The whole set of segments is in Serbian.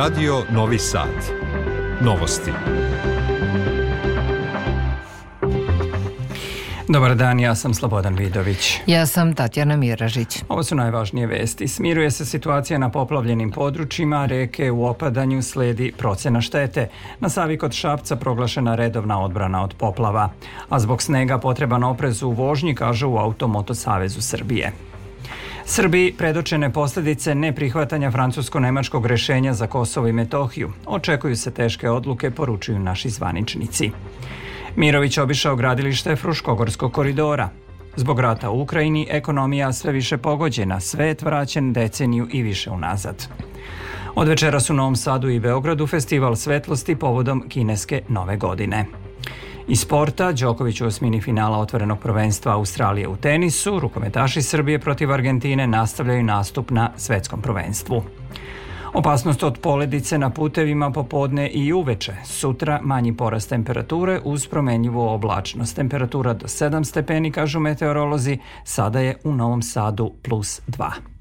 Radio Novi Sad. Novosti. Dobar dan, ja sam Slobodan Vidović. Ja sam Tatjana Miražić. Ovo su najvažnije vesti. Smiruje se situacija na poplavljenim područjima, reke u opadanju sledi procena štete. Na Savi kod Šapca proglašena redovna odbrana od poplava. A zbog snega potreban oprez u vožnji, kaže u Automoto Savezu Srbije. Srbiji predočene posledice neprihvatanja francusko-nemačkog rešenja za Kosovo i Metohiju. Očekuju se teške odluke, poručuju naši zvaničnici. Mirović obišao gradilište Fruškogorskog koridora. Zbog rata u Ukrajini ekonomija sve više pogođena, svet vraćen deceniju i više unazad. Od večeras u Novom Sadu i Beogradu festival svetlosti povodom kineske nove godine. Iz sporta, Đoković u osmini finala otvorenog prvenstva Australije u tenisu, rukometaši Srbije protiv Argentine nastavljaju nastup na svetskom prvenstvu. Opasnost od poledice na putevima popodne i uveče. Sutra manji porast temperature uz promenljivu oblačnost. Temperatura do 7 stepeni, kažu meteorolozi, sada je u Novom Sadu plus 2.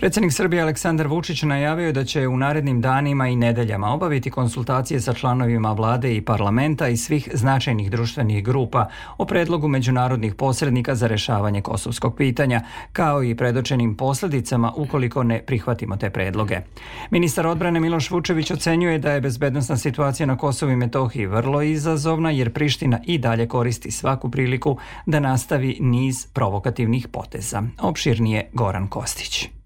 Predsednik Srbije Aleksandar Vučić najavio da će u narednim danima i nedeljama obaviti konsultacije sa članovima vlade i parlamenta i svih značajnih društvenih grupa o predlogu međunarodnih posrednika za rešavanje kosovskog pitanja, kao i predočenim posledicama ukoliko ne prihvatimo te predloge. Ministar odbrane Miloš Vučević ocenjuje da je bezbednostna situacija na Kosovu i Metohiji vrlo izazovna jer Priština i dalje koristi svaku priliku da nastavi niz provokativnih poteza. Opširnije Goran Kostić.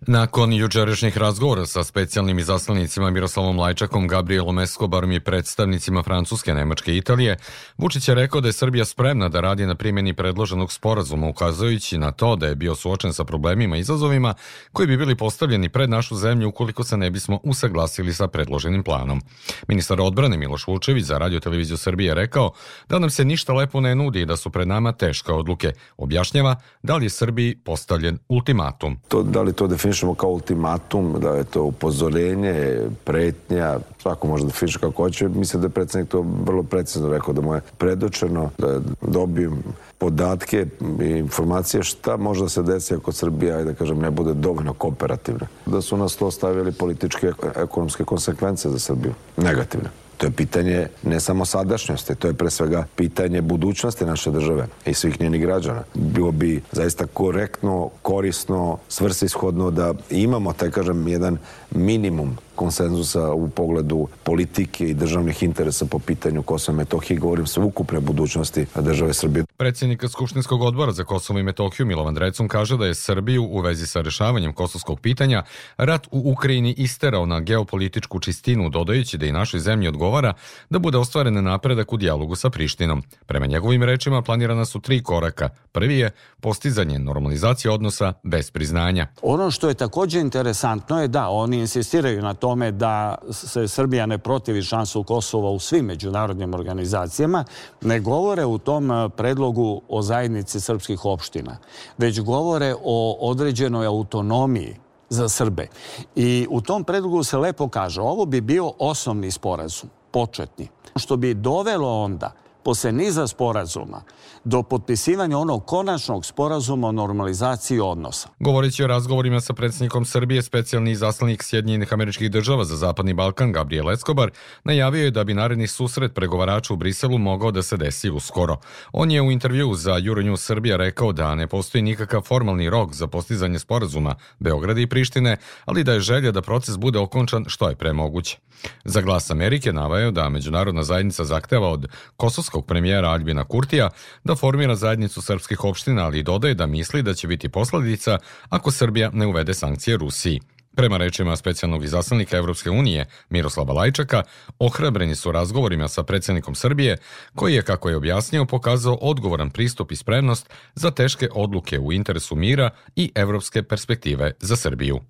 Nakon jučerašnjih razgovora sa specijalnim izaslanicima Miroslavom Lajčakom, Gabrielom Escobarom i predstavnicima Francuske, Nemačke i Italije, Vučić je rekao da je Srbija spremna da radi na primjeni predloženog sporazuma, ukazujući na to da je bio suočen sa problemima i izazovima koji bi bili postavljeni pred našu zemlju ukoliko se ne bismo usaglasili sa predloženim planom. Ministar odbrane Miloš Vučević za Radio Televiziju Srbije je rekao da nam se ništa lepo ne nudi i da su pred nama teške odluke. Objašnjava da li je Srbiji postavljen ultimatum. To, da li to definiš definišemo kao ultimatum, da je to upozorenje, pretnja, svako može da definiše kako hoće. Mislim da je predsednik to vrlo precizno rekao da mu je predočeno, da dobijem podatke i informacije šta može da se desi ako Srbija, da kažem, ne bude dovoljno kooperativna. Da su nas to stavili političke ekonomske konsekvence za Srbiju, negativne. To je pitanje ne samo sadašnjosti, to je pre svega pitanje budućnosti naše države i svih njenih građana. Bilo bi zaista korektno, korisno, svrsishodno da imamo, taj kažem, jedan minimum konsenzusa u pogledu politike i državnih interesa po pitanju Kosova i Metohije, govorim sve ukupne budućnosti države Srbije. Predsjednik Skupštinskog odbora za Kosovo i Metohiju Milovan Drecun kaže da je Srbiju u vezi sa rešavanjem kosovskog pitanja rat u Ukrajini isterao na geopolitičku čistinu, dodajući da i našoj zemlji odgovara da bude ostvaren napredak u dijalogu sa Prištinom. Prema njegovim rečima planirana su tri koraka. Prvi je postizanje normalizacije odnosa bez priznanja. Ono što je takođe interesantno je da oni insistiraju na tome da se Srbija ne protivi šansu Kosova u svim međunarodnim organizacijama, ne govore u tom eh, predlogu o zajednici srpskih opština, već govore o određenoj autonomiji za Srbe. I u tom predlogu se lepo kaže, ovo bi bio osnovni sporazum, početni, što bi dovelo onda posle niza sporazuma do potpisivanja onog konačnog sporazuma o normalizaciji odnosa. Govoreći o razgovorima sa predsjednikom Srbije, specijalni zaslanik Sjedinjenih američkih država za Zapadni Balkan, Gabriel Escobar, najavio je da bi naredni susret pregovarača u Briselu mogao da se desi uskoro. On je u intervju za Euronews Srbija rekao da ne postoji nikakav formalni rok za postizanje sporazuma Beograda i Prištine, ali da je želja da proces bude okončan što je premoguće. Za glas Amerike navajao da međunarodna zajednica zahteva od kosovskog premijera Albina Kurtija da formira zajednicu srpskih opština, ali dodaje da misli da će biti posledica ako Srbija ne uvede sankcije Rusiji. Prema rečima specijalnog izaslanika Evropske unije Miroslava Lajčaka, ohrabreni su razgovorima sa predsjednikom Srbije, koji je, kako je objasnio, pokazao odgovoran pristup i spremnost za teške odluke u interesu mira i evropske perspektive za Srbiju.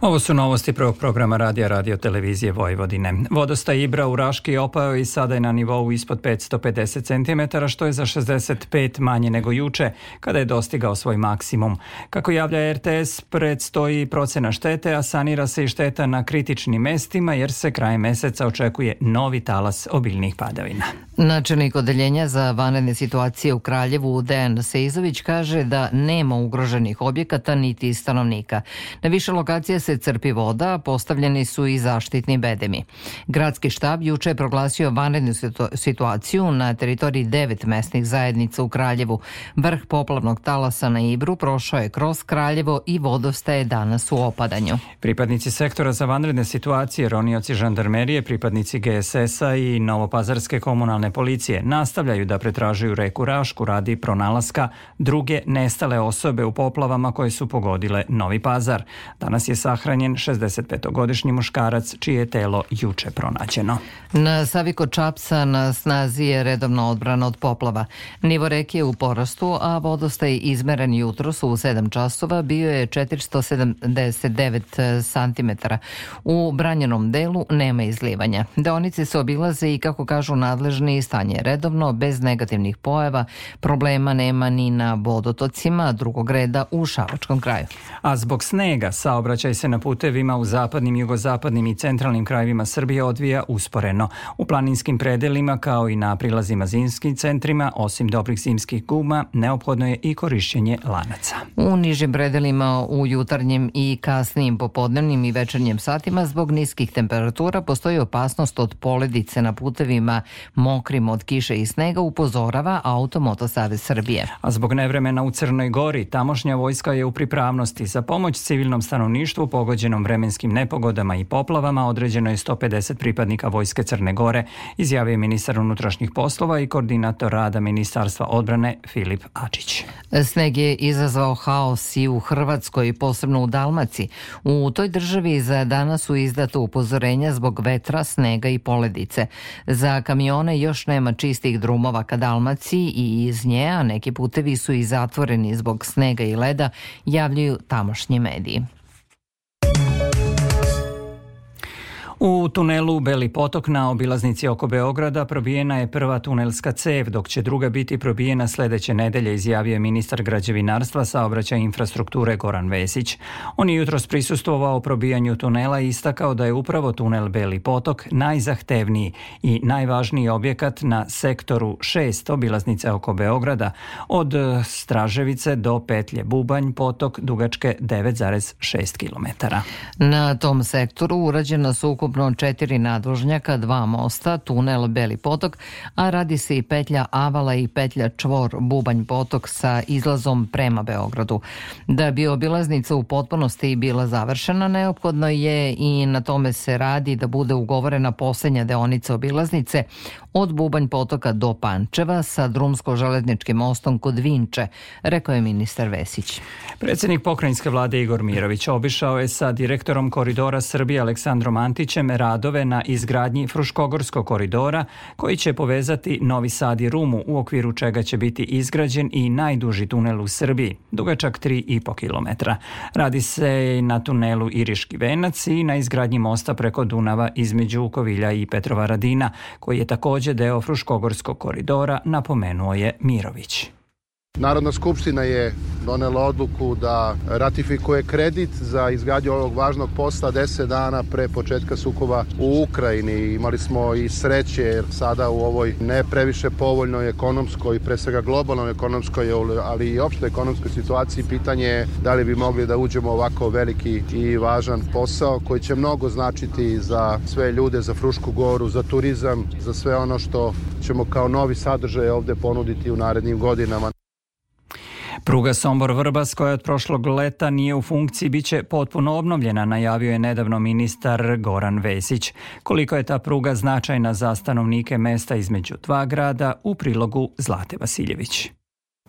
Ovo su novosti prvog programa radija radio televizije Vojvodine. Vodostaj Ibra u Raški opao i sada je na nivou ispod 550 cm, što je za 65 manje nego juče, kada je dostigao svoj maksimum. Kako javlja RTS, predstoji procena štete, a sanira se i šteta na kritičnim mestima, jer se kraj meseca očekuje novi talas obiljnih padavina. Načelnik odeljenja za vanredne situacije u Kraljevu Dejan Seizović kaže da nema ugroženih objekata niti stanovnika. Na više lokacija se crpi voda, postavljeni su i zaštitni bedemi. Gradski štab juče je proglasio vanrednu situaciju na teritoriji devet mesnih zajednica u Kraljevu. Vrh poplavnog talasa na Ibru prošao je kroz Kraljevo i vodostaje danas u opadanju. Pripadnici sektora za vanredne situacije, ronioci žandarmerije, pripadnici GSS-a i Novopazarske komunalne policije nastavljaju da pretražuju reku Rašku radi pronalaska druge nestale osobe u poplavama koje su pogodile Novi Pazar. Danas je sahranjen 65-godišnji muškarac čije je telo juče pronađeno. Na Savi kod Čapsa na snazi je redovna odbrana od poplava. Nivo reke je u porastu, a vodostaj izmeren jutros u 7 časova bio je 479 cm. U branjenom delu nema izlivanja. Deonice se obilaze i kako kažu nadležni stanje je redovno, bez negativnih pojava, problema nema ni na vodotocima drugog reda u Šavačkom kraju. A zbog snega saobraćaj se na putevima u zapadnim, jugozapadnim i centralnim krajevima Srbije odvija usporeno. U planinskim predelima kao i na prilazima zimskim centrima, osim dobrih zimskih guma, neophodno je i korišćenje lanaca. U nižim predelima u jutarnjem i kasnijim popodnevnim i večernjim satima zbog niskih temperatura postoji opasnost od poledice na putevima mokrim od kiše i snega upozorava Automoto Savez Srbije. A zbog nevremena u Crnoj Gori, tamošnja vojska je u pripravnosti za pomoć civilnom stanovništvu pogođenom vremenskim nepogodama i poplavama određeno je 150 pripadnika Vojske Crne Gore, izjavio ministar unutrašnjih poslova i koordinator rada Ministarstva odbrane Filip Ačić. Sneg je izazvao haos i u Hrvatskoj, posebno u Dalmaci. U toj državi za danas su izdato upozorenja zbog vetra, snega i poledice. Za kamione još nema čistih drumova ka Dalmaciji i iz nje, a neki putevi su i zatvoreni zbog snega i leda, javljaju tamošnji mediji. U tunelu Beli potok na obilaznici oko Beograda probijena je prva tunelska cev, dok će druga biti probijena sledeće nedelje, izjavio je ministar građevinarstva, saobraćaja infrastrukture Goran Vesić. On je jutros prisustovao probijanju tunela i istakao da je upravo tunel Beli potok najzahtevniji i najvažniji objekat na sektoru 6 obilaznice oko Beograda, od Straževice do petlje Bubanj potok dugačke 9,6 km. Na tom sektoru urađena su ukupno četiri nadvožnjaka, dva mosta, tunel Beli potok, a radi se i petlja Avala i petlja Čvor Bubanj potok sa izlazom prema Beogradu. Da bi obilaznica u potpunosti bila završena, neophodno je i na tome se radi da bude ugovorena poslednja deonica obilaznice od Bubanj potoka do Pančeva sa drumsko-železničkim mostom kod Vinče, rekao je ministar Vesić. Predsednik pokrajinske vlade Igor Mirović obišao je sa direktorom koridora Srbije Aleksandrom Antićem radove na izgradnji Fruškogorskog koridora koji će povezati Novi Sad i Rumu u okviru čega će biti izgrađen i najduži tunel u Srbiji, dugačak 3,5 km. Radi se na tunelu Iriški venac i na izgradnji mosta preko Dunava između Kovilja i Petrovaradina, koji je takođe deo Fruškogorskog koridora, napomenuo je Mirović. Narodna skupština je donela odluku da ratifikuje kredit za izgradnju ovog važnog posla 10 dana pre početka sukoba u Ukrajini. Imali smo i sreće jer sada u ovoj ne previše povoljnoj ekonomskoj, pre svega globalnoj ekonomskoj, ali i opšte ekonomskoj situaciji pitanje je da li bi mogli da uđemo ovako veliki i važan posao koji će mnogo značiti za sve ljude, za Frušku goru, za turizam, za sve ono što ćemo kao novi sadržaj ovde ponuditi u narednim godinama. Pruga Sombor-Vrbas koja od prošlog leta nije u funkciji biće potpuno obnovljena, najavio je nedavno ministar Goran Vesić. Koliko je ta pruga značajna za stanovnike mesta između dva grada u prilogu Zlate Vasiljević.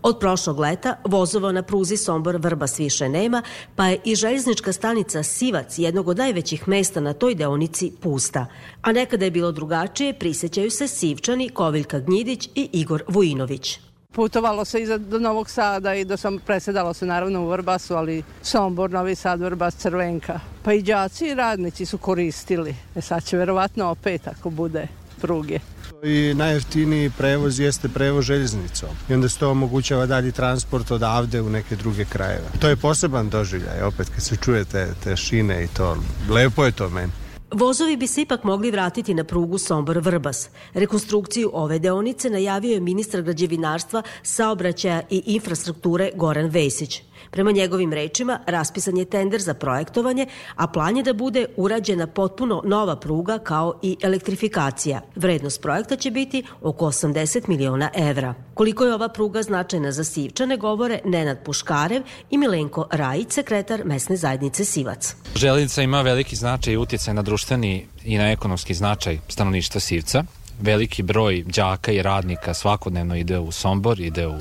Od prošlog leta vozova na pruzi Sombor-Vrbas više nema, pa je i željeznička stanica Sivac, jednog od najvećih mesta na toj deonici, pusta. A nekada je bilo drugačije, prisećaju se Sivčani, Koviljka Gnjidić i Igor Vujinović. Putovalo se i do Novog Sada i do sam presedalo se naravno u Vrbasu, ali Sombor, Novi Sad, Vrbas, Crvenka. Pa i đaci i radnici su koristili. E sad će verovatno opet ako bude pruge. I najjeftiniji prevoz jeste prevoz željeznicom. I onda se to omogućava dalji transport odavde u neke druge krajeve. To je poseban doživljaj, opet kad se čuje te, te šine i to. Lepo je to meni. Vozovi bi se ipak mogli vratiti na prugu Sombor-Vrbas. Rekonstrukciju ove deonice najavio je ministar građevinarstva, saobraćaja i infrastrukture Goran Vesić. Prema njegovim rečima, raspisan je tender za projektovanje, a plan je da bude urađena potpuno nova pruga kao i elektrifikacija. Vrednost projekta će biti oko 80 miliona evra. Koliko je ova pruga značajna za Sivčane, govore Nenad Puškarev i Milenko Rajić, sekretar mesne zajednice Sivac. Železnica ima veliki značaj i utjecaj na društveni i na ekonomski značaj stanovništva Sivca. Veliki broj đaka i radnika svakodnevno ide u Sombor, ide u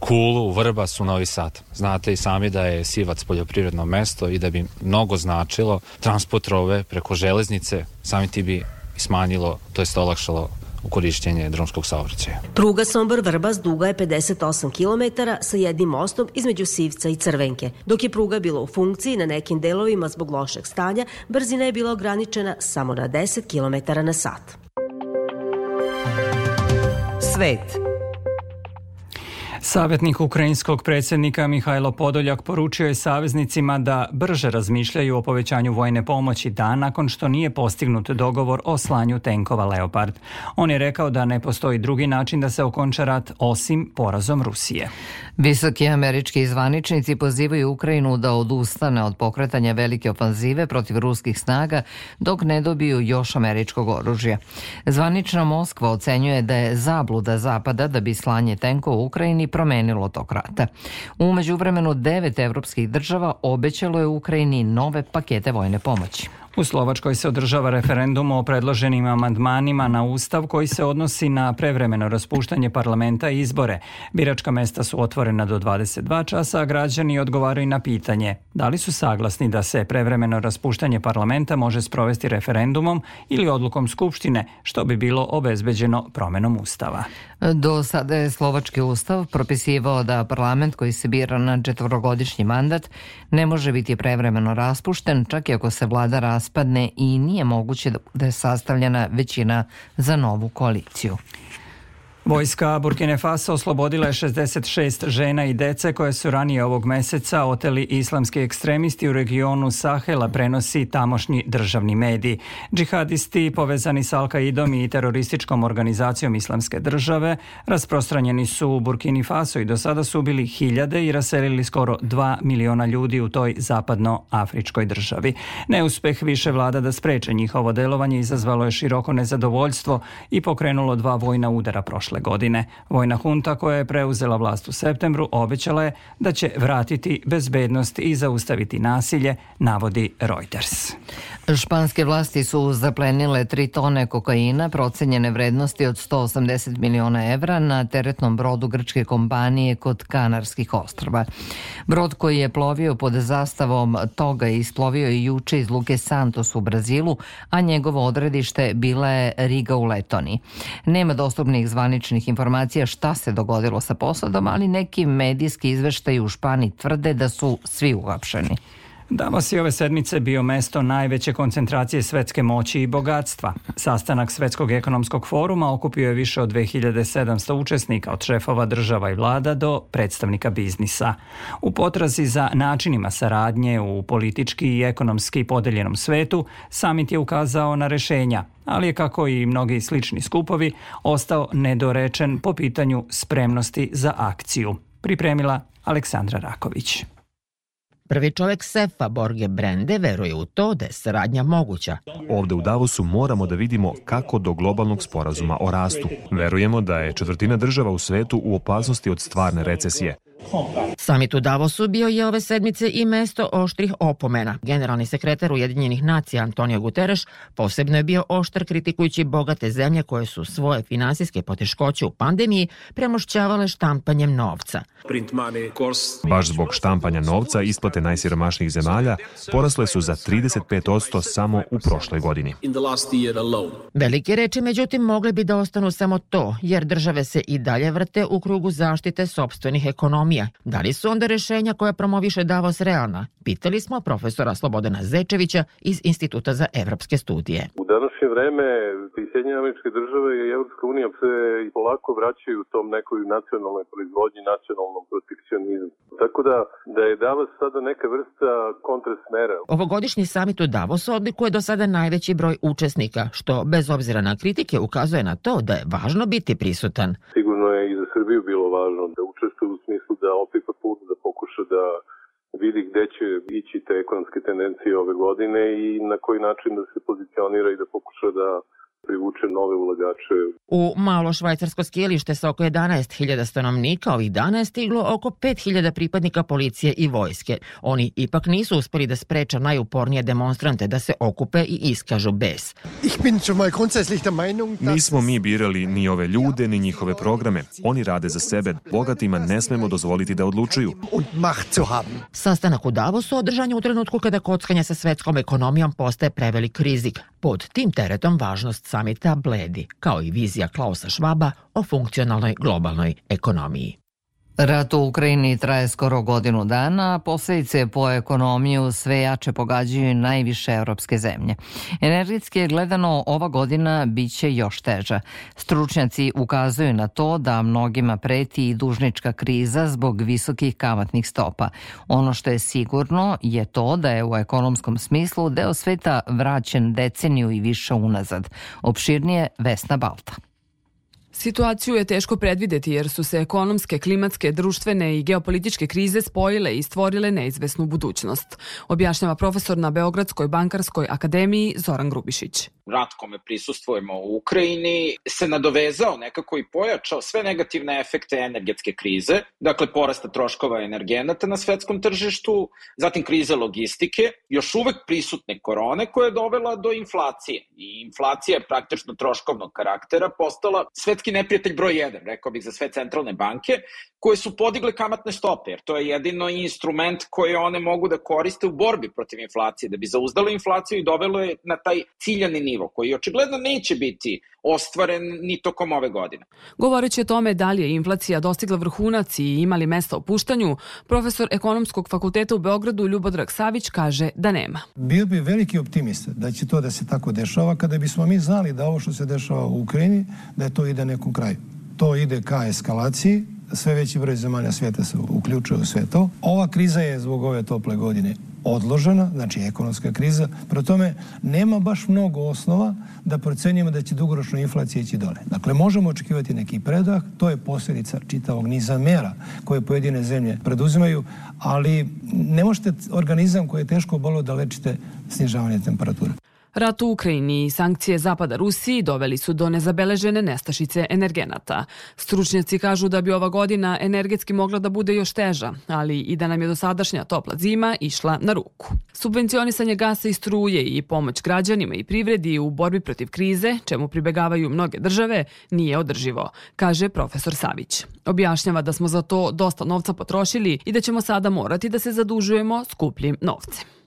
Kulu, Vrbas u Novi Sad. Znate i sami da je Sivac poljoprivredno mesto i da bi mnogo značilo transport rove preko železnice, sami ti bi smanjilo, to jest olakšalo u korišćenje drumskog saobraćaja. Pruga Sombor-Vrbas duga je 58 km sa jednim mostom između Sivca i Crvenke. Dok je pruga bila u funkciji na nekim delovima zbog lošeg stanja, brzina je bila ograničena samo na 10 km na sat. Svet Savetnik ukrajinskog predsjednika Mihajlo Podoljak poručio je saveznicima da brže razmišljaju o povećanju vojne pomoći da nakon što nije postignut dogovor o slanju tenkova Leopard. On je rekao da ne postoji drugi način da se okonča rat osim porazom Rusije. Visoki američki zvaničnici pozivaju Ukrajinu da odustane od pokretanja velike ofanzive protiv ruskih snaga dok ne dobiju još američkog oružja. Zvanična Moskva ocenjuje da je zabluda Zapada da bi slanje tenkova u Ukrajini promenilo tok rata. Umeđu vremenu devet evropskih država obećalo je Ukrajini nove pakete vojne pomoći. U Slovačkoj se održava referendum o predloženim amandmanima na Ustav koji se odnosi na prevremeno raspuštanje parlamenta i izbore. Biračka mesta su otvorena do 22 časa, a građani odgovaraju na pitanje da li su saglasni da se prevremeno raspuštanje parlamenta može sprovesti referendumom ili odlukom Skupštine, što bi bilo obezbeđeno promenom Ustava. Do sada je Slovački ustav propisivao da parlament koji se bira na četvorogodišnji mandat ne može biti prevremeno raspušten, čak i ako se vlada raspadne i nije moguće da je sastavljena većina za novu koaliciju. Vojska Burkine Faso oslobodila je 66 žena i dece koje su ranije ovog meseca oteli islamski ekstremisti u regionu Sahela, prenosi tamošnji državni mediji. Džihadisti povezani sa Al-Qaidom i terorističkom organizacijom islamske države rasprostranjeni su u Burkini Faso i do sada su bili hiljade i raselili skoro 2 miliona ljudi u toj zapadnoafričkoj državi. Neuspeh više vlada da spreče njihovo delovanje izazvalo je široko nezadovoljstvo i pokrenulo dva vojna udara prošle godine. Vojna hunta koja je preuzela vlast u septembru obećala je da će vratiti bezbednost i zaustaviti nasilje, navodi Reuters. Španske vlasti su zaplenile 3 tone kokaina procenjene vrednosti od 180 miliona evra na teretnom brodu grčke kompanije kod Kanarskih ostrava. Brod koji je plovio pod zastavom toga je isplovio i juče iz Luke Santos u Brazilu, a njegovo odredište bila je Riga u Letoni. Nema dostupnih zvaničnih informacija šta se dogodilo sa posadom, ali neki medijski izveštaji u Španiji tvrde da su svi uhapšeni. Davos je ove sedmice bio mesto najveće koncentracije svetske moći i bogatstva. Sastanak Svetskog ekonomskog foruma okupio je više od 2700 učesnika od šefova država i vlada do predstavnika biznisa. U potrazi za načinima saradnje u politički i ekonomski podeljenom svetu, samit je ukazao na rešenja, ali je kako i mnogi slični skupovi ostao nedorečen po pitanju spremnosti za akciju. Pripremila Aleksandra Raković. Prvi čovek Sefa, Borge Brende, veruje u to da je saradnja moguća. Ovde u Davosu moramo da vidimo kako do globalnog sporazuma o rastu. Verujemo da je četvrtina država u svetu u opasnosti od stvarne recesije. Samit u Davosu bio je ove sedmice i mesto oštrih opomena. Generalni sekretar Ujedinjenih nacija Antonio Guterres posebno je bio oštar kritikujući bogate zemlje koje su svoje finansijske poteškoće u pandemiji premošćavale štampanjem novca. Baš zbog štampanja novca isplate najsiromašnijih zemalja porasle su za 35% samo u prošloj godini. Velike reči, međutim, mogle bi da ostanu samo to, jer države se i dalje vrte u krugu zaštite sobstvenih ekonomija. Da li su onda rešenja koja promoviše Davos realna? Pitali smo profesora Slobodana Zečevića iz Instituta za evropske studije. U današnje vreme i Sjedinje američke države i Evropska unija se polako vraćaju tom nekoj nacionalnoj proizvodnji, nacionalnom protekcionizmu. Tako da, da je Davos sada neka vrsta kontrasmera. Ovogodišnji samit u Davosu odlikuje do sada najveći broj učesnika, što bez obzira na kritike ukazuje na to da je važno biti prisutan. Sigurno je i za Srbiju bilo važno da učestvuje u smislu da opipa put, da pokuša da vidi gde će ići te ekonomske tendencije ove godine i na koji način da se pozicionira i da pokuša da privuče nove ulagače. U malo švajcarsko skijelište sa oko 11.000 stanovnika ovih dana je stiglo oko 5.000 pripadnika policije i vojske. Oni ipak nisu uspeli da spreča najupornije demonstrante da se okupe i iskažu bes. Nismo mi birali ni ove ljude, ni njihove programe. Oni rade za sebe. Bogatima ne smemo dozvoliti da odlučuju. Sastanak u Davosu održan je u trenutku kada kockanje sa svetskom ekonomijom postaje prevelik rizik. Pod tim teretom važnost samita bledi, kao i vizija Klausa Švaba o funkcionalnoj globalnoj ekonomiji. Rat u Ukrajini traje skoro godinu dana, a posledice po ekonomiju sve jače pogađaju najviše evropske zemlje. Energetski je gledano ova godina biće još teža. Stručnjaci ukazuju na to da mnogima preti i dužnička kriza zbog visokih kamatnih stopa. Ono što je sigurno je to da je u ekonomskom smislu deo sveta vraćen deceniju i više unazad. Opširnije Vesna Balta. Situaciju je teško predvideti jer su se ekonomske, klimatske, društvene i geopolitičke krize spojile i stvorile neizvesnu budućnost, objašnjava profesor na Beogradskoj bankarskoj akademiji Zoran Grubišić rat kome prisustvujemo u Ukrajini se nadovezao nekako i pojačao sve negativne efekte energetske krize, dakle porasta troškova energenata na svetskom tržištu, zatim krize logistike, još uvek prisutne korone koja je dovela do inflacije. I inflacija je praktično troškovnog karaktera postala svetski neprijatelj broj 1, rekao bih za sve centralne banke, koje su podigle kamatne stope, jer to je jedino instrument koji one mogu da koriste u borbi protiv inflacije, da bi zauzdalo inflaciju i dovelo je na taj ciljani nivo, koji očigledno neće biti ostvaren ni tokom ove godine. Govoreći o tome da li je inflacija dostigla vrhunac i imali mesta opuštanju, profesor ekonomskog fakulteta u Beogradu Ljubodrag Savić kaže da nema. Bio bi veliki optimista da će to da se tako dešava kada bismo mi znali da ovo što se dešava u Ukrajini, da je to ide nekom kraju. To ide ka eskalaciji, sve veći broj zemalja svijeta se uključuje u sve to. Ova kriza je zbog ove tople godine odložena, znači ekonomska kriza. Pro tome nema baš mnogo osnova da procenjujemo da će dugoročno inflacija ići dole. Dakle, možemo očekivati neki predah, to je posljedica čitavog niza mera koje pojedine zemlje preduzimaju, ali ne možete organizam koji je teško bolo da lečite snižavanje temperature. Rat u Ukrajini i sankcije Zapada Rusiji doveli su do nezabeležene nestašice energenata. Stručnjaci kažu da bi ova godina energetski mogla da bude još teža, ali i da nam je dosadašnja topla zima išla na ruku. Subvencionisanje gasa i struje i pomoć građanima i privredi u borbi protiv krize, čemu pribegavaju mnoge države, nije održivo, kaže profesor Savić. Objašnjava da smo za to dosta novca potrošili i da ćemo sada morati da se zadužujemo skupljim novcem.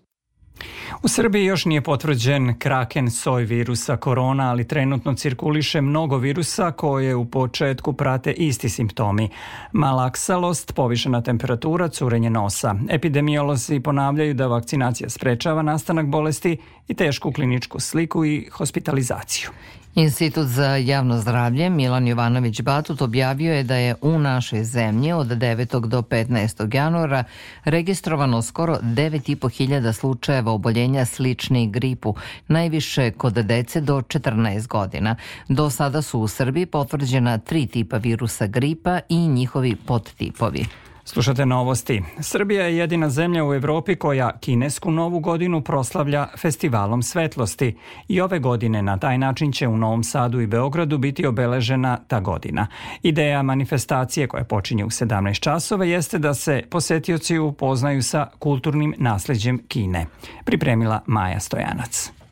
U Srbiji još nije potvrđen kraken soj virusa korona, ali trenutno cirkuliše mnogo virusa koje u početku prate isti simptomi. Malaksalost, povišena temperatura, curenje nosa. Epidemiolozi ponavljaju da vakcinacija sprečava nastanak bolesti i tešku kliničku sliku i hospitalizaciju. Institut za javno zdravlje Milan Jovanović Batut objavio je da je u našoj zemlji od 9. do 15. januara registrovano skoro 9.500 slučajeva oboljenja slični gripu, najviše kod dece do 14 godina. Do sada su u Srbiji potvrđena tri tipa virusa gripa i njihovi podtipovi. Slušate novosti. Srbija je jedina zemlja u Evropi koja kinesku novu godinu proslavlja festivalom svetlosti i ove godine na taj način će u Novom Sadu i Beogradu biti obeležena ta godina. Ideja manifestacije koja počinje u 17 časova jeste da se posetioci upoznaju sa kulturnim nasleđem Kine. Pripremila Maja Stojanac.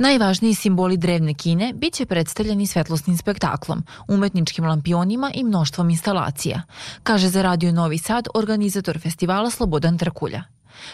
Najvažniji simboli drevne Kine bit će predstavljeni svetlosnim spektaklom, umetničkim lampionima i mnoštvom instalacija, kaže za Radio Novi Sad organizator festivala Slobodan Trkulja.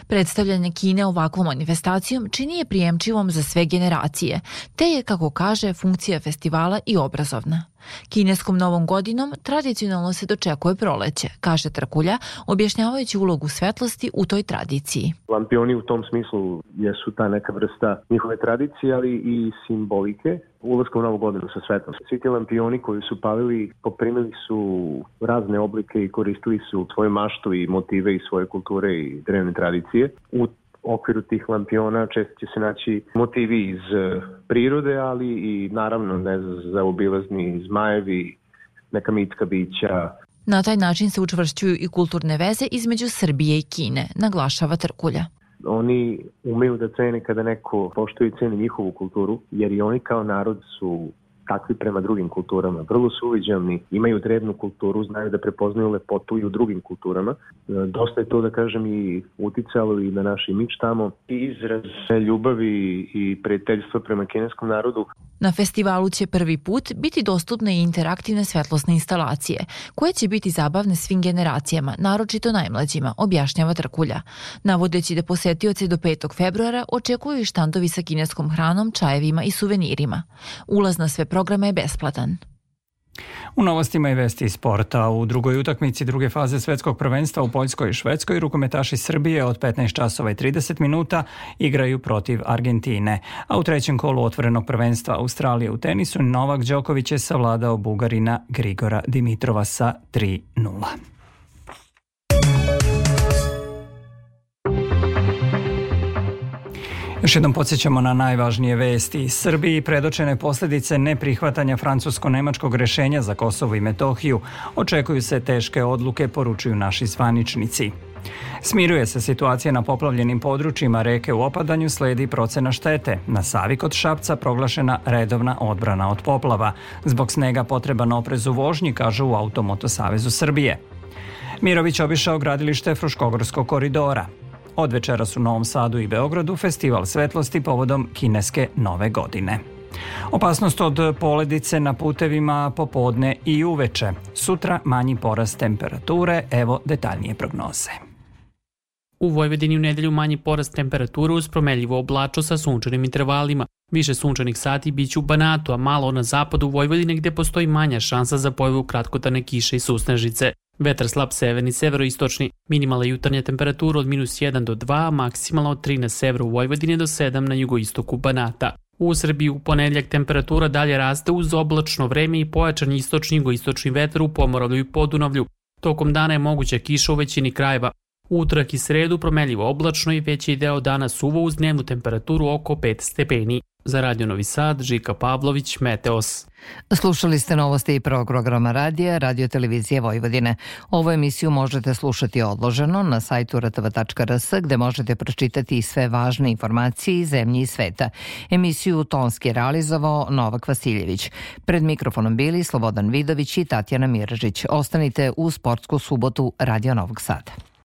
Predstavljanje Kine ovakvom manifestacijom čini je prijemčivom za sve generacije, te je, kako kaže, funkcija festivala i obrazovna. Kineskom novom godinom tradicionalno se dočekuje proleće, kaže Trkulja, objašnjavajući ulogu svetlosti u toj tradiciji. Lampioni u tom smislu jesu ta neka vrsta njihove tradicije, ali i simbolike ulazka u novu godinu sa svetom. Svi ti lampioni koji su palili poprimili su razne oblike i koristili su svoju maštu i motive i svoje kulture i drevne tradicije. U okviru tih lampiona često će se naći motivi iz e, prirode, ali i naravno ne za obilazni zmajevi, neka mitska bića. Na taj način se učvršćuju i kulturne veze između Srbije i Kine, naglašava Trkulja oni umeju da cene kada neko poštuje i ceni njihovu kulturu, jer i oni kao narod su takvi prema drugim kulturama. Vrlo su uviđavni, imaju drevnu kulturu, znaju da prepoznaju lepotu i u drugim kulturama. E, dosta je to, da kažem, i uticalo i na naš imič tamo. I izraz ljubavi i prijateljstva prema kineskom narodu Na festivalu će prvi put biti dostupne i interaktivne svetlosne instalacije, koje će biti zabavne svim generacijama, naročito najmlađima, objašnjava Trkulja. Navodeći da posetioce do 5. februara očekuju i štandovi sa kineskom hranom, čajevima i suvenirima. Ulaz na sve programe je besplatan. U novostima i vesti iz sporta. U drugoj utakmici druge faze svetskog prvenstva u Poljskoj i Švedskoj rukometaši Srbije od 15 časova i 30 minuta igraju protiv Argentine. A u trećem kolu otvorenog prvenstva Australije u tenisu Novak Đoković je savladao Bugarina Grigora Dimitrova sa 3-0. Još jednom podsjećamo na najvažnije vesti. Srbiji predočene posledice neprihvatanja francusko-nemačkog rešenja za Kosovo i Metohiju. Očekuju se teške odluke, poručuju naši zvaničnici. Smiruje se situacija na poplavljenim područjima reke u opadanju, sledi procena štete. Na Savi kod Šapca proglašena redovna odbrana od poplava. Zbog snega potreban oprez u vožnji, kažu u Automoto Savezu Srbije. Mirović obišao gradilište Fruškogorskog koridora. Od večeras u Novom Sadu i Beogradu festival svetlosti povodom kineske nove godine. Opasnost od poledice na putevima popodne i uveče. Sutra manji porast temperature, evo detaljnije prognoze. U Vojvodini u nedelju manji porast temperature uz promeljivo oblačo sa sunčanim intervalima. Više sunčanih sati biće u Banatu, a malo na zapadu Vojvodine gde postoji manja šansa za pojavu kratkotane kiše i susnežice. Vetar slab severni, severoistočni, minimalna jutarnja temperatura od minus 1 do 2, maksimalna od 3 na severu Vojvodine do 7 na jugoistoku Banata. U Srbiji u ponedljak temperatura dalje raste uz oblačno vreme i pojačan istočni jugoistočni vetar u Pomoravlju i Podunavlju. Tokom dana je moguća kiša u većini krajeva. Utrak i sredu promeljivo oblačno i veći deo dana suvo uz dnevnu temperaturu oko 5 stepeni. Za Radio Novi Sad, Žika Pavlović, Meteos. Slušali ste novosti i prvog programa radija Radio Televizije Vojvodine. Ovu emisiju možete slušati odloženo na sajtu rtv.rs gde možete pročitati sve važne informacije iz zemlje i sveta. Emisiju tonski realizovao Novak Vasiljević. Pred mikrofonom bili Slobodan Vidović i Tatjana Miražić. Ostanite u sportsku subotu Radio Novog Sada.